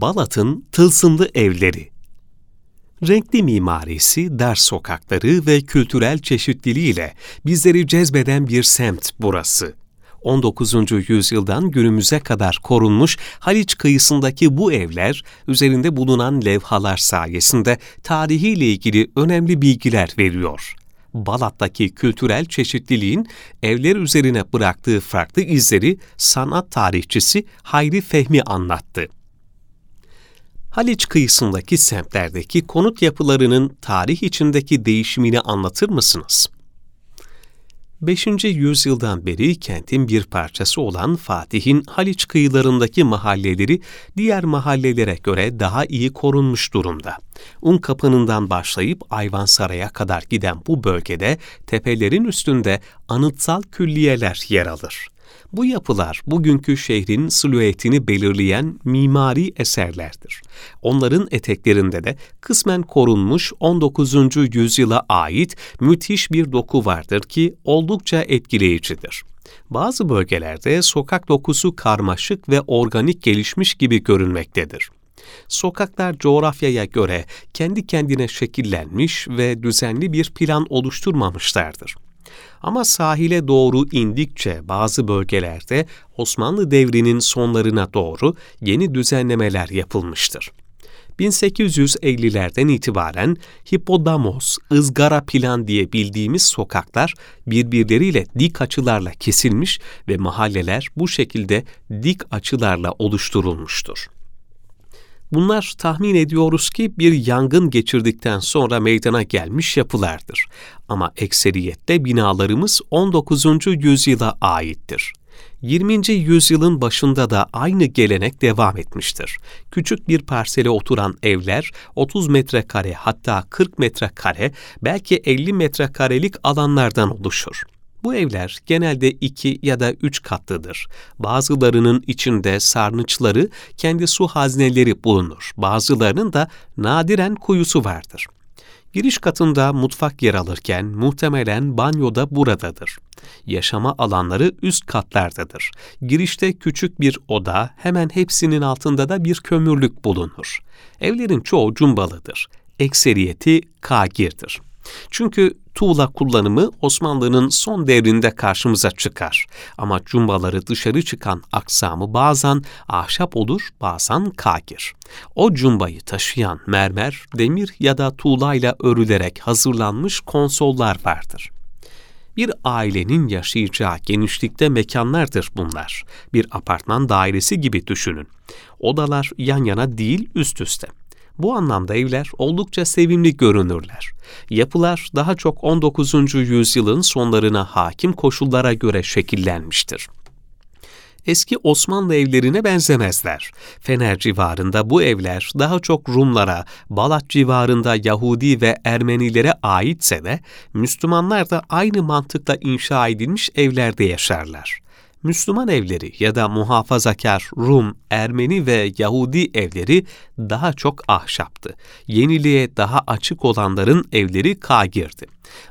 Balat'ın tılsımlı evleri. Renkli mimarisi, dar sokakları ve kültürel çeşitliliğiyle bizleri cezbeden bir semt burası. 19. yüzyıldan günümüze kadar korunmuş Haliç kıyısındaki bu evler, üzerinde bulunan levhalar sayesinde tarihiyle ilgili önemli bilgiler veriyor. Balat'taki kültürel çeşitliliğin evler üzerine bıraktığı farklı izleri sanat tarihçisi Hayri Fehmi anlattı. Haliç kıyısındaki semtlerdeki konut yapılarının tarih içindeki değişimini anlatır mısınız? 5. yüzyıldan beri kentin bir parçası olan Fatih'in Haliç kıyılarındaki mahalleleri diğer mahallelere göre daha iyi korunmuş durumda. Un kapınından başlayıp Ayvansaray'a kadar giden bu bölgede tepelerin üstünde anıtsal külliyeler yer alır. Bu yapılar bugünkü şehrin silüetini belirleyen mimari eserlerdir. Onların eteklerinde de kısmen korunmuş 19. yüzyıla ait müthiş bir doku vardır ki oldukça etkileyicidir. Bazı bölgelerde sokak dokusu karmaşık ve organik gelişmiş gibi görünmektedir. Sokaklar coğrafyaya göre kendi kendine şekillenmiş ve düzenli bir plan oluşturmamışlardır. Ama sahile doğru indikçe bazı bölgelerde Osmanlı devrinin sonlarına doğru yeni düzenlemeler yapılmıştır. 1850'lerden itibaren hipodamos, ızgara plan diye bildiğimiz sokaklar birbirleriyle dik açılarla kesilmiş ve mahalleler bu şekilde dik açılarla oluşturulmuştur. Bunlar tahmin ediyoruz ki bir yangın geçirdikten sonra meydana gelmiş yapılardır. Ama ekseriyette binalarımız 19. yüzyıla aittir. 20. yüzyılın başında da aynı gelenek devam etmiştir. Küçük bir parsele oturan evler 30 metrekare hatta 40 metrekare belki 50 metrekarelik alanlardan oluşur. Bu evler genelde iki ya da üç katlıdır. Bazılarının içinde sarnıçları, kendi su hazneleri bulunur. Bazılarının da nadiren kuyusu vardır. Giriş katında mutfak yer alırken muhtemelen banyo da buradadır. Yaşama alanları üst katlardadır. Girişte küçük bir oda, hemen hepsinin altında da bir kömürlük bulunur. Evlerin çoğu cumbalıdır. Ekseriyeti kagirdir. Çünkü tuğla kullanımı Osmanlı'nın son devrinde karşımıza çıkar. Ama cumbaları dışarı çıkan aksamı bazen ahşap olur, bazen kagir. O cumbayı taşıyan mermer, demir ya da tuğlayla örülerek hazırlanmış konsollar vardır. Bir ailenin yaşayacağı genişlikte mekanlardır bunlar. Bir apartman dairesi gibi düşünün. Odalar yan yana değil üst üste. Bu anlamda evler oldukça sevimli görünürler. Yapılar daha çok 19. yüzyılın sonlarına hakim koşullara göre şekillenmiştir eski Osmanlı evlerine benzemezler. Fener civarında bu evler daha çok Rumlara, Balat civarında Yahudi ve Ermenilere aitse de Müslümanlar da aynı mantıkla inşa edilmiş evlerde yaşarlar. Müslüman evleri ya da muhafazakar Rum, Ermeni ve Yahudi evleri daha çok ahşaptı. Yeniliğe daha açık olanların evleri kagirdi.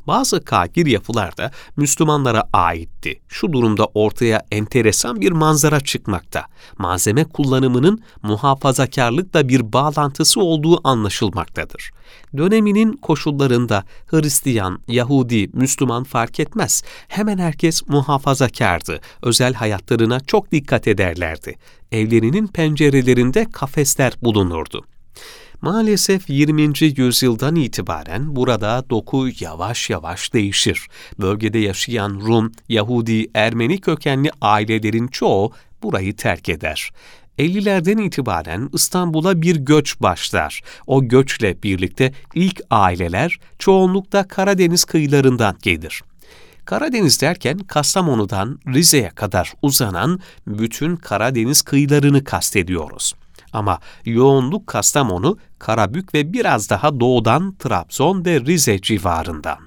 Bazı kagir yapılar da Müslümanlara aitti. Şu durumda ortaya enteresan bir manzara çıkmakta. Malzeme kullanımının muhafazakarlıkla bir bağlantısı olduğu anlaşılmaktadır. Döneminin koşullarında Hristiyan, Yahudi, Müslüman fark etmez. Hemen herkes muhafazakardı. Özel hayatlarına çok dikkat ederlerdi. Evlerinin pencerelerinde kafesler bulunurdu. Maalesef 20. yüzyıldan itibaren burada doku yavaş yavaş değişir. Bölgede yaşayan Rum, Yahudi, Ermeni kökenli ailelerin çoğu burayı terk eder. 50'lerden itibaren İstanbul'a bir göç başlar. O göçle birlikte ilk aileler çoğunlukla Karadeniz kıyılarından gelir. Karadeniz derken Kastamonu'dan Rize'ye kadar uzanan bütün Karadeniz kıyılarını kastediyoruz. Ama yoğunluk Kastamonu, Karabük ve biraz daha doğudan Trabzon ve Rize civarından.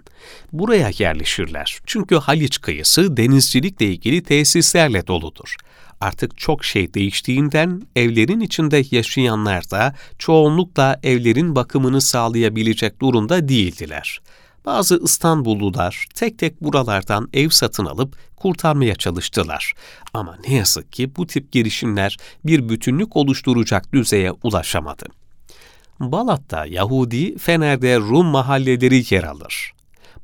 Buraya yerleşirler. Çünkü Haliç kıyısı denizcilikle ilgili tesislerle doludur. Artık çok şey değiştiğinden evlerin içinde yaşayanlar da çoğunlukla evlerin bakımını sağlayabilecek durumda değildiler. Bazı İstanbullular tek tek buralardan ev satın alıp kurtarmaya çalıştılar. Ama ne yazık ki bu tip girişimler bir bütünlük oluşturacak düzeye ulaşamadı. Balat'ta Yahudi, Fener'de Rum mahalleleri yer alır.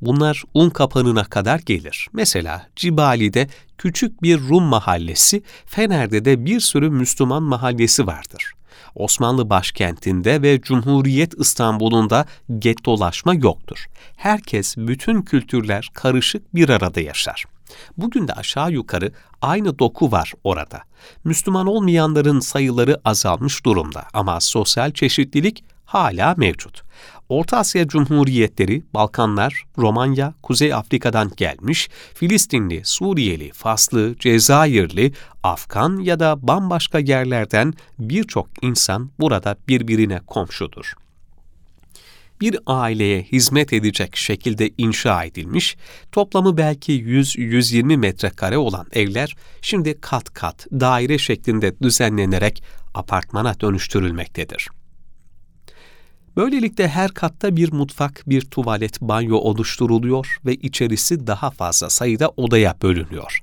Bunlar un kapanına kadar gelir. Mesela Cibali'de küçük bir Rum mahallesi, Fener'de de bir sürü Müslüman mahallesi vardır. Osmanlı başkentinde ve Cumhuriyet İstanbul'unda gettolaşma yoktur. Herkes, bütün kültürler karışık bir arada yaşar. Bugün de aşağı yukarı aynı doku var orada. Müslüman olmayanların sayıları azalmış durumda ama sosyal çeşitlilik hala mevcut. Orta Asya Cumhuriyetleri, Balkanlar, Romanya, Kuzey Afrika'dan gelmiş, Filistinli, Suriyeli, Faslı, Cezayirli, Afgan ya da bambaşka yerlerden birçok insan burada birbirine komşudur bir aileye hizmet edecek şekilde inşa edilmiş, toplamı belki 100-120 metrekare olan evler şimdi kat kat daire şeklinde düzenlenerek apartmana dönüştürülmektedir. Böylelikle her katta bir mutfak, bir tuvalet, banyo oluşturuluyor ve içerisi daha fazla sayıda odaya bölünüyor.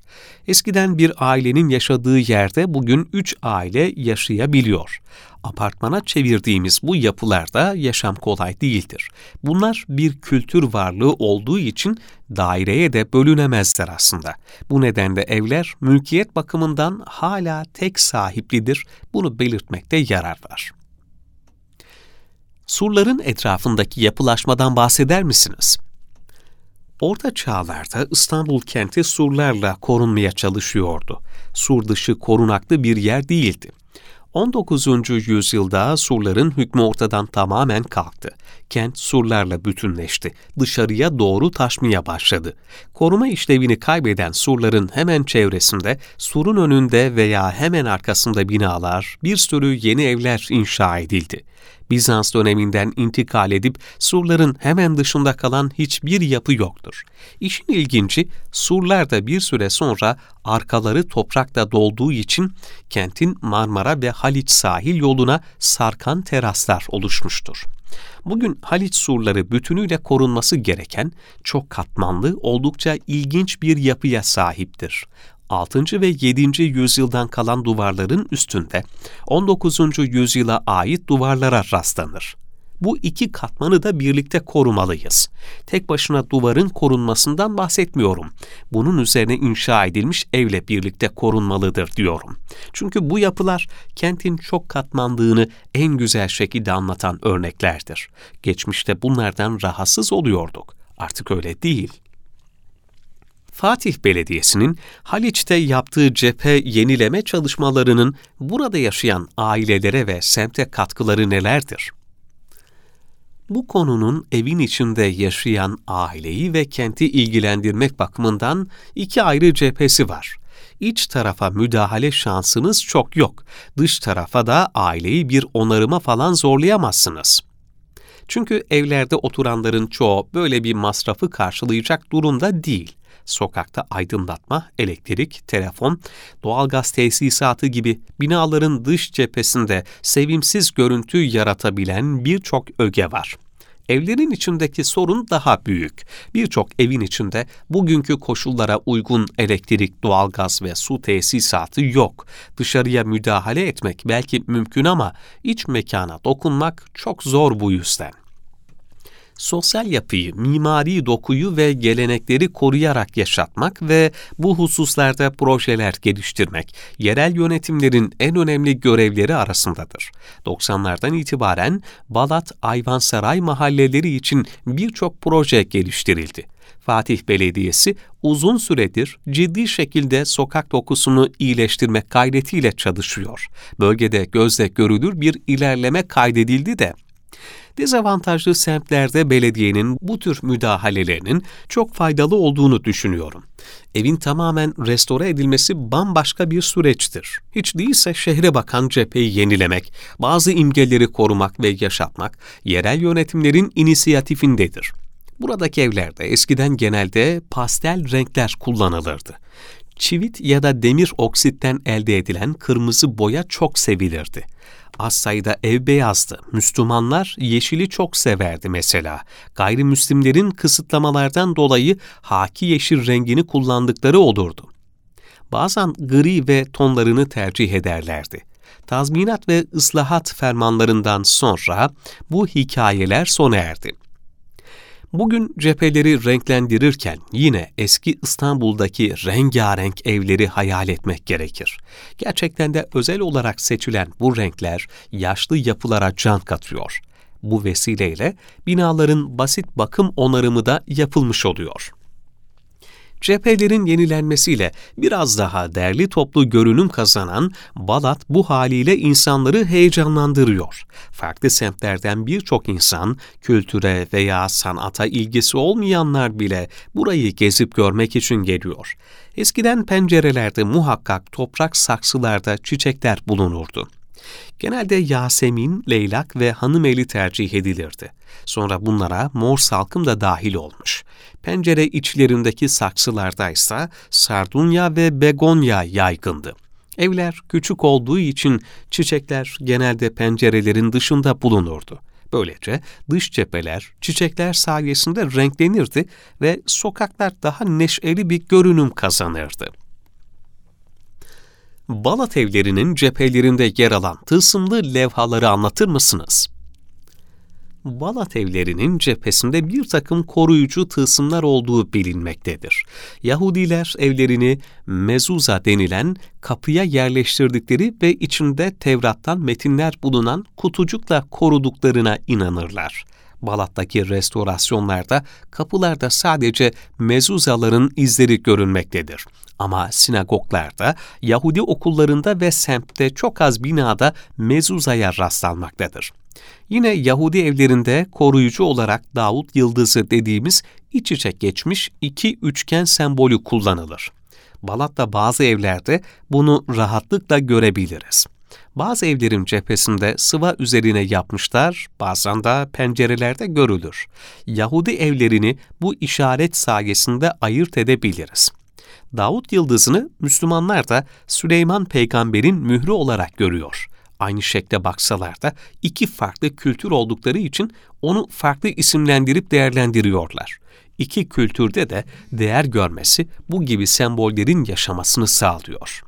Eskiden bir ailenin yaşadığı yerde bugün üç aile yaşayabiliyor. Apartmana çevirdiğimiz bu yapılarda yaşam kolay değildir. Bunlar bir kültür varlığı olduğu için daireye de bölünemezler aslında. Bu nedenle evler mülkiyet bakımından hala tek sahiplidir. Bunu belirtmekte yarar var. Surların etrafındaki yapılaşmadan bahseder misiniz? Orta çağlarda İstanbul kenti surlarla korunmaya çalışıyordu. Sur dışı korunaklı bir yer değildi. 19. yüzyılda surların hükmü ortadan tamamen kalktı. Kent surlarla bütünleşti. Dışarıya doğru taşmaya başladı. Koruma işlevini kaybeden surların hemen çevresinde, surun önünde veya hemen arkasında binalar, bir sürü yeni evler inşa edildi. Bizans döneminden intikal edip surların hemen dışında kalan hiçbir yapı yoktur. İşin ilginci surlar da bir süre sonra arkaları toprakla dolduğu için kentin Marmara ve Haliç sahil yoluna sarkan teraslar oluşmuştur. Bugün Haliç surları bütünüyle korunması gereken çok katmanlı, oldukça ilginç bir yapıya sahiptir. 6. ve 7. yüzyıldan kalan duvarların üstünde 19. yüzyıla ait duvarlara rastlanır. Bu iki katmanı da birlikte korumalıyız. Tek başına duvarın korunmasından bahsetmiyorum. Bunun üzerine inşa edilmiş evle birlikte korunmalıdır diyorum. Çünkü bu yapılar kentin çok katmandığını en güzel şekilde anlatan örneklerdir. Geçmişte bunlardan rahatsız oluyorduk. Artık öyle değil. Fatih Belediyesi'nin Haliç'te yaptığı cephe yenileme çalışmalarının burada yaşayan ailelere ve semte katkıları nelerdir? Bu konunun evin içinde yaşayan aileyi ve kenti ilgilendirmek bakımından iki ayrı cephesi var. İç tarafa müdahale şansınız çok yok. Dış tarafa da aileyi bir onarıma falan zorlayamazsınız. Çünkü evlerde oturanların çoğu böyle bir masrafı karşılayacak durumda değil sokakta aydınlatma, elektrik, telefon, doğalgaz tesisatı gibi binaların dış cephesinde sevimsiz görüntü yaratabilen birçok öge var. Evlerin içindeki sorun daha büyük. Birçok evin içinde bugünkü koşullara uygun elektrik, doğalgaz ve su tesisatı yok. Dışarıya müdahale etmek belki mümkün ama iç mekana dokunmak çok zor bu yüzden sosyal yapıyı, mimari dokuyu ve gelenekleri koruyarak yaşatmak ve bu hususlarda projeler geliştirmek, yerel yönetimlerin en önemli görevleri arasındadır. 90'lardan itibaren Balat, Ayvansaray mahalleleri için birçok proje geliştirildi. Fatih Belediyesi uzun süredir ciddi şekilde sokak dokusunu iyileştirmek gayretiyle çalışıyor. Bölgede gözle görülür bir ilerleme kaydedildi de Dezavantajlı semtlerde belediyenin bu tür müdahalelerinin çok faydalı olduğunu düşünüyorum. Evin tamamen restore edilmesi bambaşka bir süreçtir. Hiç değilse şehre bakan cepheyi yenilemek, bazı imgeleri korumak ve yaşatmak yerel yönetimlerin inisiyatifindedir. Buradaki evlerde eskiden genelde pastel renkler kullanılırdı Çivit ya da demir oksitten elde edilen kırmızı boya çok sevilirdi. Az sayıda ev beyazdı. Müslümanlar yeşili çok severdi mesela. Gayrimüslimlerin kısıtlamalardan dolayı haki yeşil rengini kullandıkları olurdu. Bazen gri ve tonlarını tercih ederlerdi. Tazminat ve ıslahat fermanlarından sonra bu hikayeler sona erdi. Bugün cepheleri renklendirirken yine eski İstanbul'daki rengarenk evleri hayal etmek gerekir. Gerçekten de özel olarak seçilen bu renkler yaşlı yapılara can katıyor. Bu vesileyle binaların basit bakım onarımı da yapılmış oluyor cephelerin yenilenmesiyle biraz daha derli toplu görünüm kazanan Balat bu haliyle insanları heyecanlandırıyor. Farklı semtlerden birçok insan, kültüre veya sanata ilgisi olmayanlar bile burayı gezip görmek için geliyor. Eskiden pencerelerde muhakkak toprak saksılarda çiçekler bulunurdu. Genelde Yasemin, Leylak ve Hanımeli tercih edilirdi. Sonra bunlara mor salkım da dahil olmuş. Pencere içlerindeki saksılarda ise sardunya ve begonya yaygındı. Evler küçük olduğu için çiçekler genelde pencerelerin dışında bulunurdu. Böylece dış cepheler çiçekler sayesinde renklenirdi ve sokaklar daha neşeli bir görünüm kazanırdı. Balat evlerinin cephelerinde yer alan tılsımlı levhaları anlatır mısınız? Balat evlerinin cephesinde bir takım koruyucu tılsımlar olduğu bilinmektedir. Yahudiler evlerini mezuza denilen kapıya yerleştirdikleri ve içinde Tevrat'tan metinler bulunan kutucukla koruduklarına inanırlar. Balat'taki restorasyonlarda kapılarda sadece mezuzaların izleri görünmektedir. Ama sinagoglarda, Yahudi okullarında ve semtte çok az binada mezuzaya rastlanmaktadır. Yine Yahudi evlerinde koruyucu olarak Davut yıldızı dediğimiz iç içe geçmiş iki üçgen sembolü kullanılır. Balat'ta bazı evlerde bunu rahatlıkla görebiliriz. Bazı evlerin cephesinde sıva üzerine yapmışlar, bazen de pencerelerde görülür. Yahudi evlerini bu işaret sayesinde ayırt edebiliriz. Davut yıldızını Müslümanlar da Süleyman peygamberin mührü olarak görüyor. Aynı şekle baksalar da iki farklı kültür oldukları için onu farklı isimlendirip değerlendiriyorlar. İki kültürde de değer görmesi bu gibi sembollerin yaşamasını sağlıyor.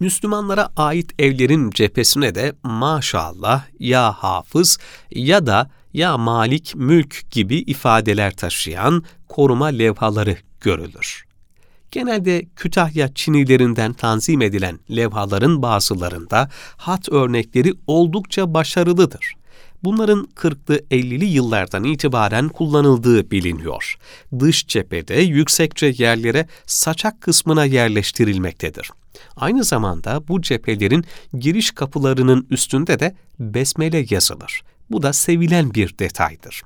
Müslümanlara ait evlerin cephesine de maşallah ya hafız ya da ya malik mülk gibi ifadeler taşıyan koruma levhaları görülür. Genelde Kütahya Çinilerinden tanzim edilen levhaların bazılarında hat örnekleri oldukça başarılıdır. Bunların 40'lı 50'li yıllardan itibaren kullanıldığı biliniyor. Dış cephede yüksekçe yerlere saçak kısmına yerleştirilmektedir. Aynı zamanda bu cephelerin giriş kapılarının üstünde de besmele yazılır. Bu da sevilen bir detaydır.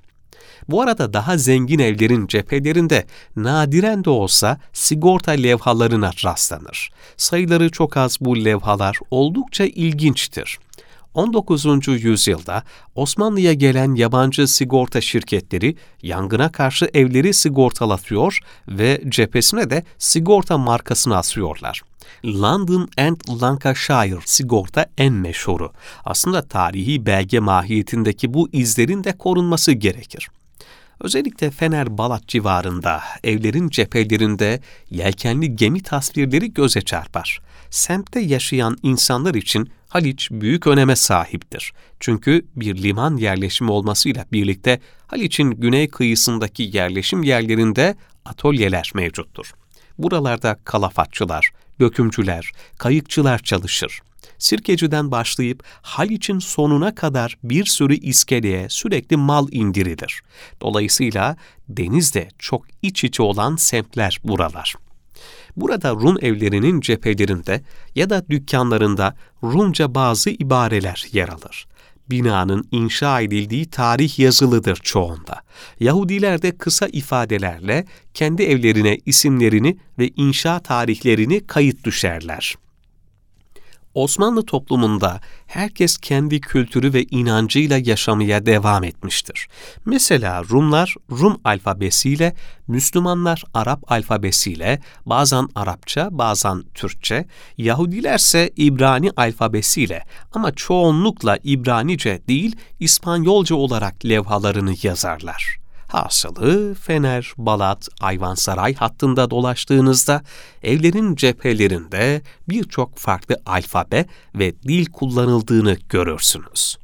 Bu arada daha zengin evlerin cephelerinde nadiren de olsa sigorta levhalarına rastlanır. Sayıları çok az bu levhalar oldukça ilginçtir. 19. yüzyılda Osmanlı'ya gelen yabancı sigorta şirketleri yangına karşı evleri sigortalatıyor ve cephesine de sigorta markasını asıyorlar. London and Lancashire sigorta en meşhuru. Aslında tarihi belge mahiyetindeki bu izlerin de korunması gerekir. Özellikle Fener Balat civarında evlerin cephelerinde yelkenli gemi tasvirleri göze çarpar. Semtte yaşayan insanlar için Haliç büyük öneme sahiptir. Çünkü bir liman yerleşimi olmasıyla birlikte Haliç'in güney kıyısındaki yerleşim yerlerinde atölyeler mevcuttur. Buralarda kalafatçılar, dökümcüler, kayıkçılar çalışır. Sirkeci'den başlayıp Haliç'in sonuna kadar bir sürü iskeleye sürekli mal indirilir. Dolayısıyla denizde çok iç içe olan semtler buralar. Burada Rum evlerinin cephelerinde ya da dükkanlarında Rumca bazı ibareler yer alır. Binanın inşa edildiği tarih yazılıdır çoğunda. Yahudiler de kısa ifadelerle kendi evlerine isimlerini ve inşa tarihlerini kayıt düşerler. Osmanlı toplumunda herkes kendi kültürü ve inancıyla yaşamaya devam etmiştir. Mesela Rumlar Rum alfabesiyle, Müslümanlar Arap alfabesiyle, bazen Arapça, bazen Türkçe, Yahudilerse İbrani alfabesiyle ama çoğunlukla İbranice değil İspanyolca olarak levhalarını yazarlar. Hasılı Fener, Balat, Ayvansaray hattında dolaştığınızda evlerin cephelerinde birçok farklı alfabe ve dil kullanıldığını görürsünüz.